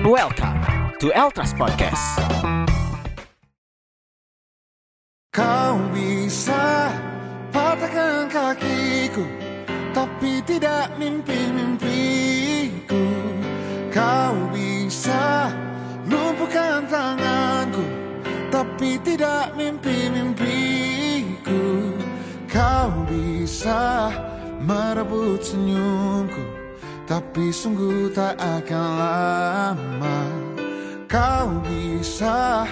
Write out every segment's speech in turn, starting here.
and welcome to Eltras Podcast. Kau bisa patahkan kakiku Tapi tidak mimpi-mimpiku Kau bisa lumpuhkan tanganku Tapi tidak mimpi-mimpiku Kau bisa merebut senyumku Tapi sungguh tak akan lama Kau bisa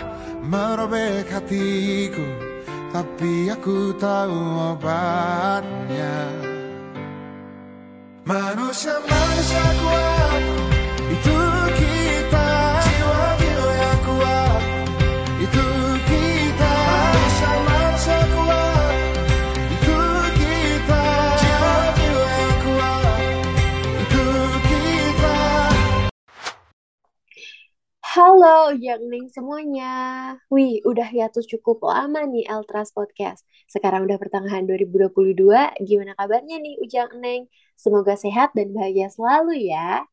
merobek hatiku. Tapi aku tahu obatnya. Manusia-manusia kuat Itu kita Halo Yang Neng semuanya. Wih, udah hiatus cukup lama nih Eltras Podcast. Sekarang udah pertengahan 2022. Gimana kabarnya nih Ujang Neng? Semoga sehat dan bahagia selalu ya.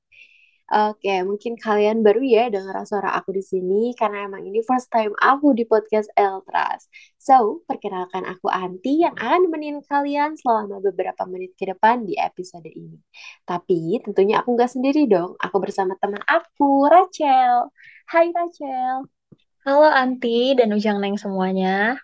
Oke, mungkin kalian baru ya dengar suara aku di sini karena emang ini first time aku di podcast Eltras. So, perkenalkan aku Anti yang akan nemenin kalian selama beberapa menit ke depan di episode ini. Tapi tentunya aku nggak sendiri dong. Aku bersama teman aku, Rachel. Hai Rachel. Halo Anti dan Ujang Neng semuanya.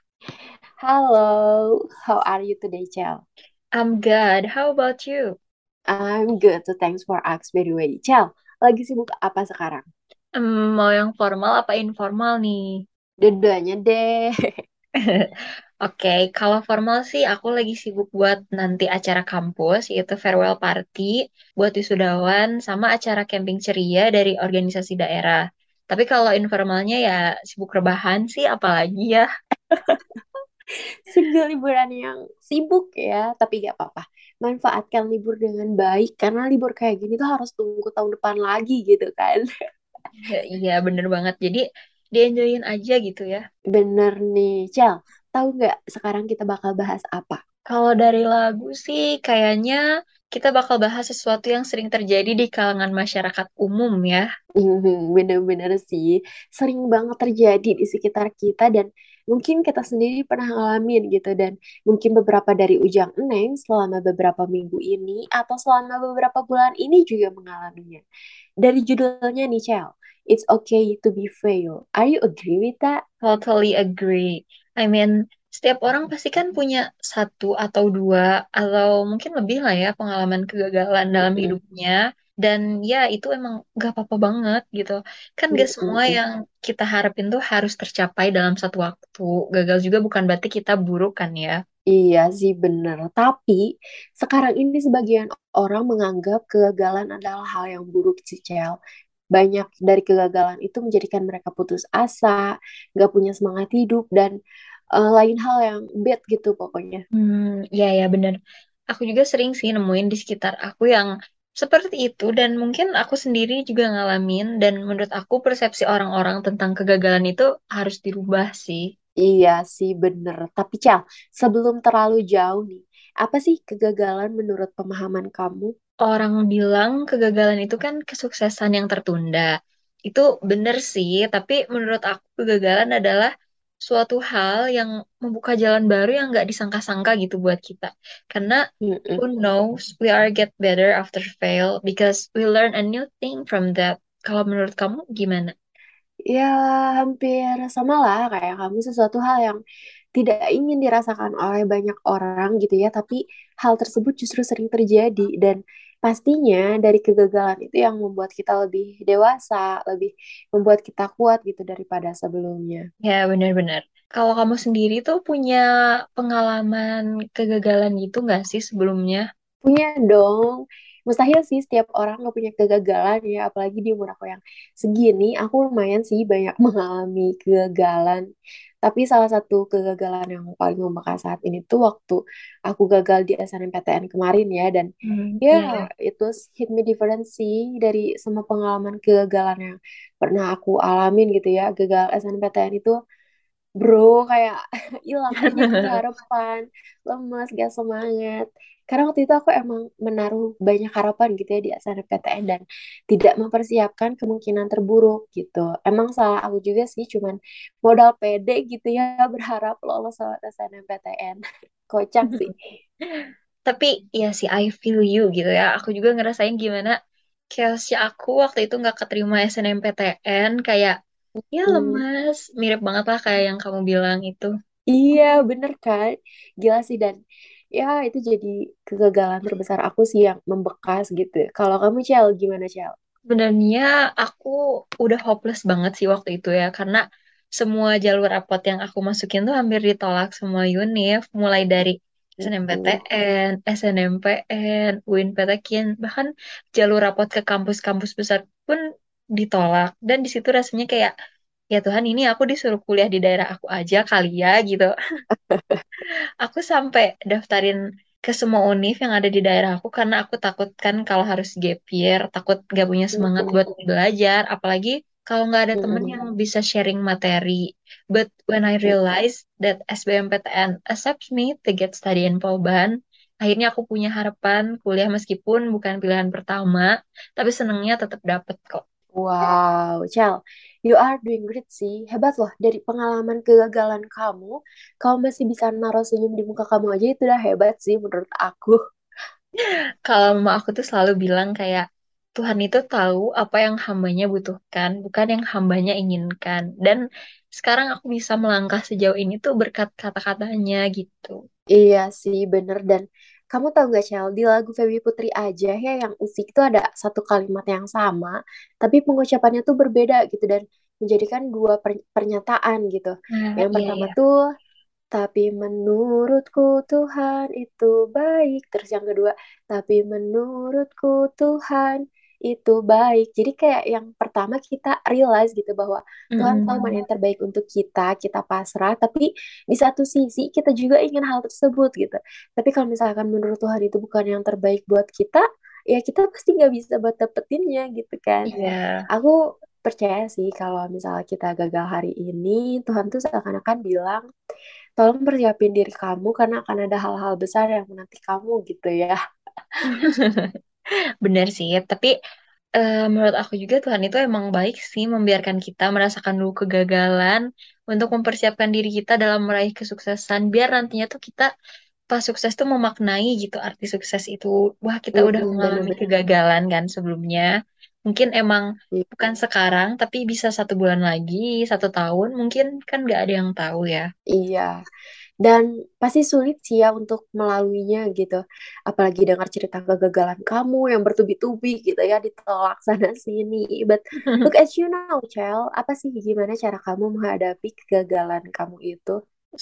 Halo, how are you today, Chel? I'm good. How about you? I'm good, so thanks for ask by the way. Chel, lagi sibuk apa sekarang? Hmm, mau yang formal apa informal nih? Dua-duanya deh. Oke, kalau formal sih aku lagi sibuk buat nanti acara kampus, yaitu farewell party buat wisudawan sama acara camping ceria dari organisasi daerah. Tapi kalau informalnya ya sibuk rebahan sih, apalagi ya. Single liburan yang sibuk ya, tapi gak apa-apa. Manfaatkan libur dengan baik, karena libur kayak gini tuh harus tunggu tahun depan lagi gitu kan. Iya, bener banget. Jadi di-enjoyin aja gitu ya. Bener nih, Chel. Tahu nggak sekarang kita bakal bahas apa? Kalau dari lagu sih kayaknya kita bakal bahas sesuatu yang sering terjadi di kalangan masyarakat umum ya. Hmm, Bener-bener sih, sering banget terjadi di sekitar kita dan mungkin kita sendiri pernah ngalamin gitu dan mungkin beberapa dari Ujang Eneng selama beberapa minggu ini atau selama beberapa bulan ini juga mengalaminya. Dari judulnya nih, Cel, It's okay to be fail. Are you agree with that? Totally agree. I mean, setiap orang pasti kan punya satu atau dua atau mungkin lebih lah ya pengalaman kegagalan dalam hidupnya. Dan ya itu emang gak apa-apa banget gitu. Kan gak semua yang kita harapin tuh harus tercapai dalam satu waktu. Gagal juga bukan berarti kita buruk kan ya. Iya sih bener. Tapi sekarang ini sebagian orang menganggap kegagalan adalah hal yang buruk sih, Cel. Banyak dari kegagalan itu menjadikan mereka putus asa, gak punya semangat hidup, dan eh, lain hal yang bad gitu pokoknya. Hmm, ya ya bener. Aku juga sering sih nemuin di sekitar aku yang seperti itu dan mungkin aku sendiri juga ngalamin dan menurut aku persepsi orang-orang tentang kegagalan itu harus dirubah sih. Iya sih bener. Tapi Cel, sebelum terlalu jauh nih, apa sih kegagalan menurut pemahaman kamu? Orang bilang kegagalan itu kan kesuksesan yang tertunda. Itu bener sih, tapi menurut aku kegagalan adalah suatu hal yang membuka jalan baru yang nggak disangka-sangka gitu buat kita. Karena Mm-mm. who knows, we are get better after fail because we learn a new thing from that. Kalau menurut kamu gimana? Ya hampir sama lah kayak kamu sesuatu hal yang tidak ingin dirasakan oleh banyak orang gitu ya, tapi hal tersebut justru sering terjadi dan pastinya dari kegagalan itu yang membuat kita lebih dewasa, lebih membuat kita kuat gitu daripada sebelumnya. Ya, benar-benar. Kalau kamu sendiri tuh punya pengalaman kegagalan gitu nggak sih sebelumnya? Punya dong. Mustahil sih setiap orang nggak punya kegagalan ya, apalagi di umur aku yang segini, aku lumayan sih banyak mengalami kegagalan. Tapi salah satu kegagalan yang paling membekas saat ini tuh waktu aku gagal di SNMPTN kemarin ya, dan Hmm, ya iya. itu hit me different sih dari semua pengalaman kegagalan yang pernah aku alamin gitu ya. Gagal SNMPTN itu bro kayak hilang harapan lemes gak semangat karena waktu itu aku emang menaruh banyak harapan gitu ya di SNMPTN dan tidak mempersiapkan kemungkinan terburuk gitu emang salah aku juga sih cuman modal pede gitu ya berharap lolos lewat SNMPTN kocak sih Tapi ya sih I feel you gitu ya. Aku juga ngerasain gimana chaosnya aku waktu itu nggak keterima SNMPTN kayak ya lemas, mirip banget lah kayak yang kamu bilang itu. Iya, bener kan? Gila sih dan ya itu jadi kegagalan terbesar aku sih yang membekas gitu. Kalau kamu Cel, gimana Cel? Sebenarnya aku udah hopeless banget sih waktu itu ya karena semua jalur rapot yang aku masukin tuh hampir ditolak semua univ, mulai dari. SNMPTN, SNMPN, UIN bahkan jalur rapot ke kampus-kampus besar pun ditolak. Dan di situ rasanya kayak ya Tuhan ini aku disuruh kuliah di daerah aku aja kali ya gitu. Aku sampai daftarin ke semua univ yang ada di daerah aku karena aku takut kan kalau harus gap year, takut gak punya semangat buat belajar, apalagi kalau nggak ada temen yang bisa sharing materi. But when I realized that SBMPTN accepts me to get study in Polban, akhirnya aku punya harapan kuliah meskipun bukan pilihan pertama, tapi senengnya tetap dapet kok. Wow, Cel, you are doing great sih. Hebat loh, dari pengalaman kegagalan kamu, kamu masih bisa naruh senyum di muka kamu aja itu udah hebat sih menurut aku. Kalau mama aku tuh selalu bilang kayak Tuhan itu tahu apa yang hambanya butuhkan, bukan yang hambanya inginkan. Dan sekarang aku bisa melangkah sejauh ini tuh berkat kata-katanya gitu. Iya sih, bener. Dan kamu tahu nggak, Cel, di lagu Feby Putri aja ya yang Usik itu ada satu kalimat yang sama, tapi pengucapannya tuh berbeda gitu dan menjadikan dua per- pernyataan gitu. Nah, Yang iya pertama ya. tuh, tapi menurutku Tuhan itu baik. Terus yang kedua, tapi menurutku Tuhan itu baik. Jadi kayak yang pertama kita realize gitu bahwa Tuhan tahu mana yang terbaik untuk kita, kita pasrah, tapi di satu sisi kita juga ingin hal tersebut gitu. Tapi kalau misalkan menurut Tuhan itu bukan yang terbaik buat kita, ya kita pasti nggak bisa buat dapetinnya gitu kan. Iya. Aku percaya sih kalau misalnya kita gagal hari ini, Tuhan tuh seakan-akan bilang, tolong persiapin diri kamu karena akan ada hal-hal besar yang menanti kamu gitu ya. Bener sih, tapi eh, menurut aku juga Tuhan itu emang baik sih membiarkan kita merasakan dulu kegagalan untuk mempersiapkan diri kita dalam meraih kesuksesan, biar nantinya tuh kita pas sukses tuh memaknai gitu arti sukses itu. Wah, kita udah Mm-mm, mengalami bener-bener. kegagalan kan sebelumnya. Mungkin emang bukan Iya. sekarang, tapi bisa satu bulan lagi, satu tahun, mungkin kan nggak ada yang tahu ya. Iya. Dan pasti sulit sih ya untuk melaluinya gitu. Apalagi dengar cerita kegagalan kamu yang bertubi-tubi gitu ya, ditolak sana sini. But look at you now, Chel. Apa sih gimana cara kamu menghadapi kegagalan kamu itu?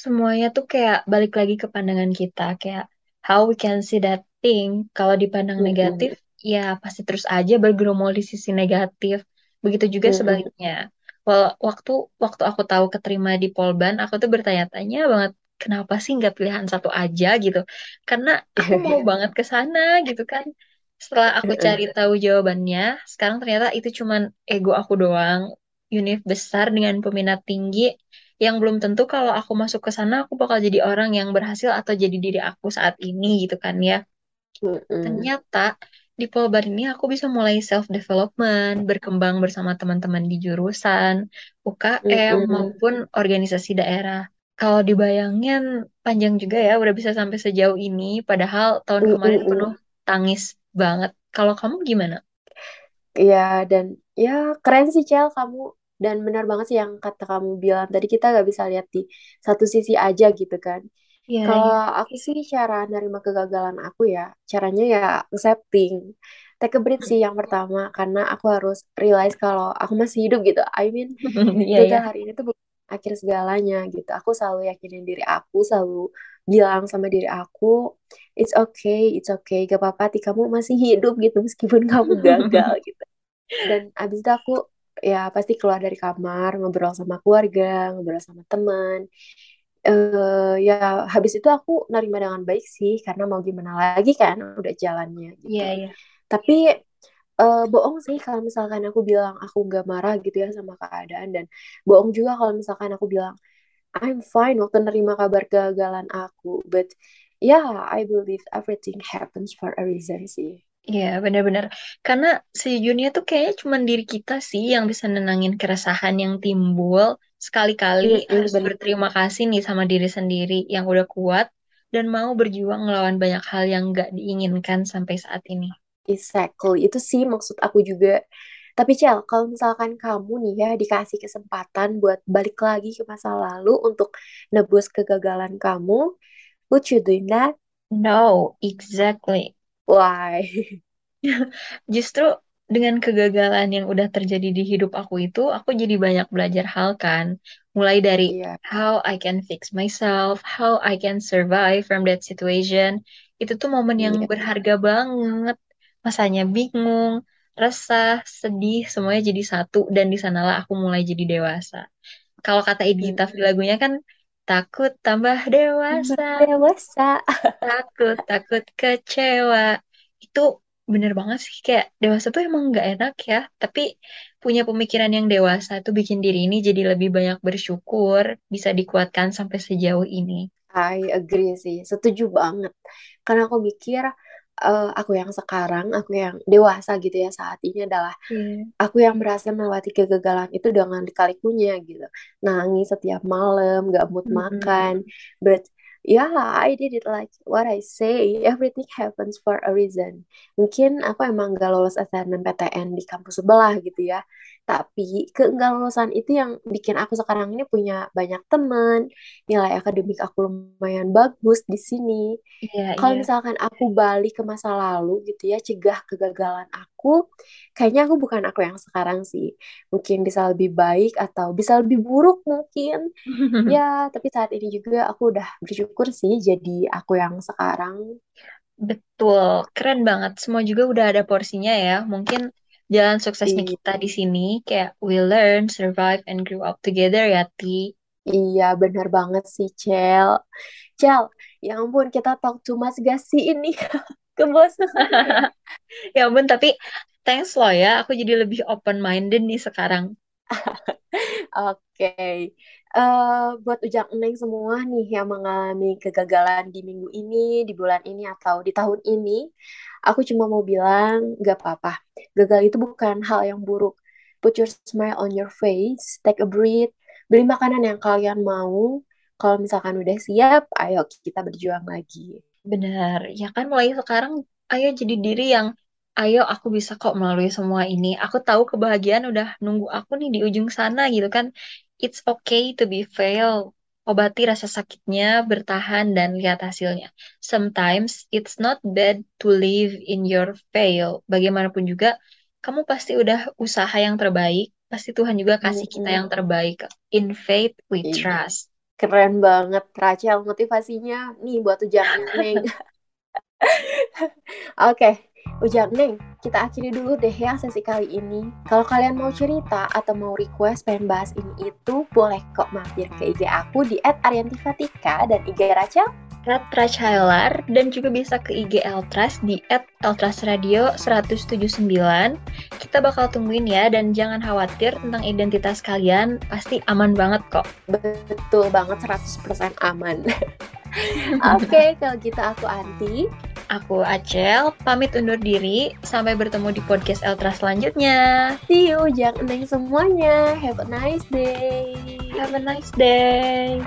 Semuanya tuh kayak balik lagi ke pandangan kita, kayak how we can see that thing. Kalau dipandang negatif, Mm-mm. ya pasti terus aja bergeromol di sisi negatif. Begitu juga Mm-mm. sebaliknya. Well, waktu waktu aku tahu keterima di Polban, aku tuh bertanya-tanya banget, kenapa sih nggak pilihan satu aja gitu? Karena aku mau banget ke sana gitu kan. Setelah aku cari tahu jawabannya, sekarang ternyata itu cuman ego aku doang. Univ besar dengan peminat tinggi yang belum tentu kalau aku masuk ke sana aku bakal jadi orang yang berhasil atau jadi diri aku saat ini gitu kan ya. Ternyata di Polbar ini aku bisa mulai self development, berkembang bersama teman-teman di jurusan, UKM maupun organisasi daerah. Kalau dibayangin panjang juga ya udah bisa sampai sejauh ini padahal tahun kemarin penuh Mm-mm. tangis banget. Kalau kamu gimana? Iya, dan ya keren sih Cel kamu. Dan benar banget sih yang kata kamu bilang. Tadi kita gak bisa lihat di satu sisi aja gitu kan. Iya, Kalau iya. aku sih cara nerima kegagalan aku ya, caranya ya accepting. Take a breath sih yang pertama, karena aku harus realize kalau aku masih hidup gitu. I mean, Iya, gagal iya. hari ini tuh bukan akhir segalanya gitu. Aku selalu yakinin diri aku, selalu bilang sama diri aku, it's okay, it's okay, gak apa-apa, kamu masih hidup gitu meskipun kamu gagal gitu. Dan abis itu aku ya pasti keluar dari kamar, ngobrol sama keluarga, ngobrol sama teman. eh ya habis itu aku nerima dengan baik sih, karena mau gimana lagi kan, udah jalannya gitu. Iya, iya. Tapi eh, bohong sih kalau misalkan aku bilang aku nggak marah gitu ya sama keadaan dan bohong juga kalau misalkan aku bilang I'm fine waktu nerima kabar kegagalan aku. But yeah, I believe everything happens for a reason sih. Iya, benar-benar. Karena sejujurnya tuh kayaknya cuma diri kita sih yang bisa nenangin keresahan yang timbul. Sekali-kali Mm-mm, harus bener. berterima kasih nih sama diri sendiri yang udah kuat dan mau berjuang ngelawan banyak hal yang gak diinginkan sampai saat ini. Exactly. Itu sih maksud aku juga. Tapi Cel, kalau misalkan kamu nih ya dikasih kesempatan buat balik lagi ke masa lalu untuk nebus kegagalan kamu, would you doing that? No, exactly. Why? Justru dengan kegagalan yang udah terjadi di hidup aku itu, aku jadi banyak belajar hal kan. Mulai dari Iya, how I can fix myself, how I can survive from that situation. Itu tuh momen yang iya. berharga banget. Masanya bingung, resah, sedih, semuanya jadi satu. Dan di sanalah aku mulai jadi dewasa. Kalau kata Edita Hmm. di lagunya kan, takut tambah Tambah dewasa, dewasa. takut, takut kecewa. Itu bener banget sih, kayak dewasa tuh emang nggak enak ya, tapi punya pemikiran yang dewasa tuh bikin diri ini jadi lebih banyak bersyukur, bisa dikuatkan sampai sejauh ini. I agree sih, setuju banget. Karena aku mikir eh, aku yang sekarang, aku yang dewasa gitu ya saat ini adalah Iya. aku yang berhasil melewati kegagalan itu dengan liku-likunya gitu. Nangis setiap malam, gak mood Mm-mm. makan. But yeah, I did it like what I say. Everything happens for a reason. Mungkin aku emang gak lolos SNMPTN di kampus sebelah gitu ya. Tapi keenggak lolosan itu yang bikin aku sekarang ini punya banyak teman, nilai akademik aku lumayan bagus di sini. Iya, Kalau iya. misalkan aku balik ke masa lalu gitu ya, cegah kegagalan aku, kayaknya aku bukan aku yang sekarang sih. Mungkin bisa lebih baik atau bisa lebih buruk mungkin. Ya, tapi saat ini juga aku udah bersyukur sih jadi aku yang sekarang. Betul, keren banget. Semua juga udah ada porsinya ya. Mungkin jalan suksesnya I- kita di sini kayak we learn, survive, and grow up together ya, Ti. iya, benar banget sih, Cel. Cel, ya ampun kita talk too much gak sih ini? Kebosan ya? Ya ampun, tapi thanks loh ya. Aku jadi lebih open-minded nih sekarang. Oke, Eh, buat Ujang Eneng semua nih yang mengalami kegagalan di minggu ini, di bulan ini, atau di tahun ini, aku cuma mau bilang gak apa-apa. Gagal itu bukan hal yang buruk. Put your smile on your face, take a breath, beli makanan yang kalian mau. Kalau misalkan udah siap, ayo kita berjuang lagi. Benar, ya kan mulai sekarang ayo jadi diri yang ayo aku bisa kok melalui semua ini. Aku tahu kebahagiaan udah nunggu aku nih di ujung sana gitu kan. It's okay to be fail. Obati rasa sakitnya, bertahan dan lihat hasilnya. Sometimes it's not bad to live in your fail. Bagaimanapun juga, kamu pasti udah usaha yang terbaik. Pasti Tuhan juga kasih kita yang terbaik. In faith we Ih, trust. Keren banget, Rachel, motivasinya nih buat Eneng. Oke, Ujang Neng, kita akhiri dulu deh ya sesi kali ini. Kalau kalian mau cerita atau mau request pengen bahas ini itu, boleh kok mampir ke IG aku di @ariantifatika dan IG Rachel. at Rachailar dan juga bisa ke IG Eltras di at Eltras Radio 179. Kita bakal tungguin ya dan jangan khawatir tentang identitas kalian, pasti aman banget kok. Betul banget, 100% aman. Oke, kalau gitu aku Anti. Aku Acel, pamit undur diri, sampai bertemu di podcast Eltras selanjutnya. See you, Neng semuanya. Have a nice day. Have a nice day.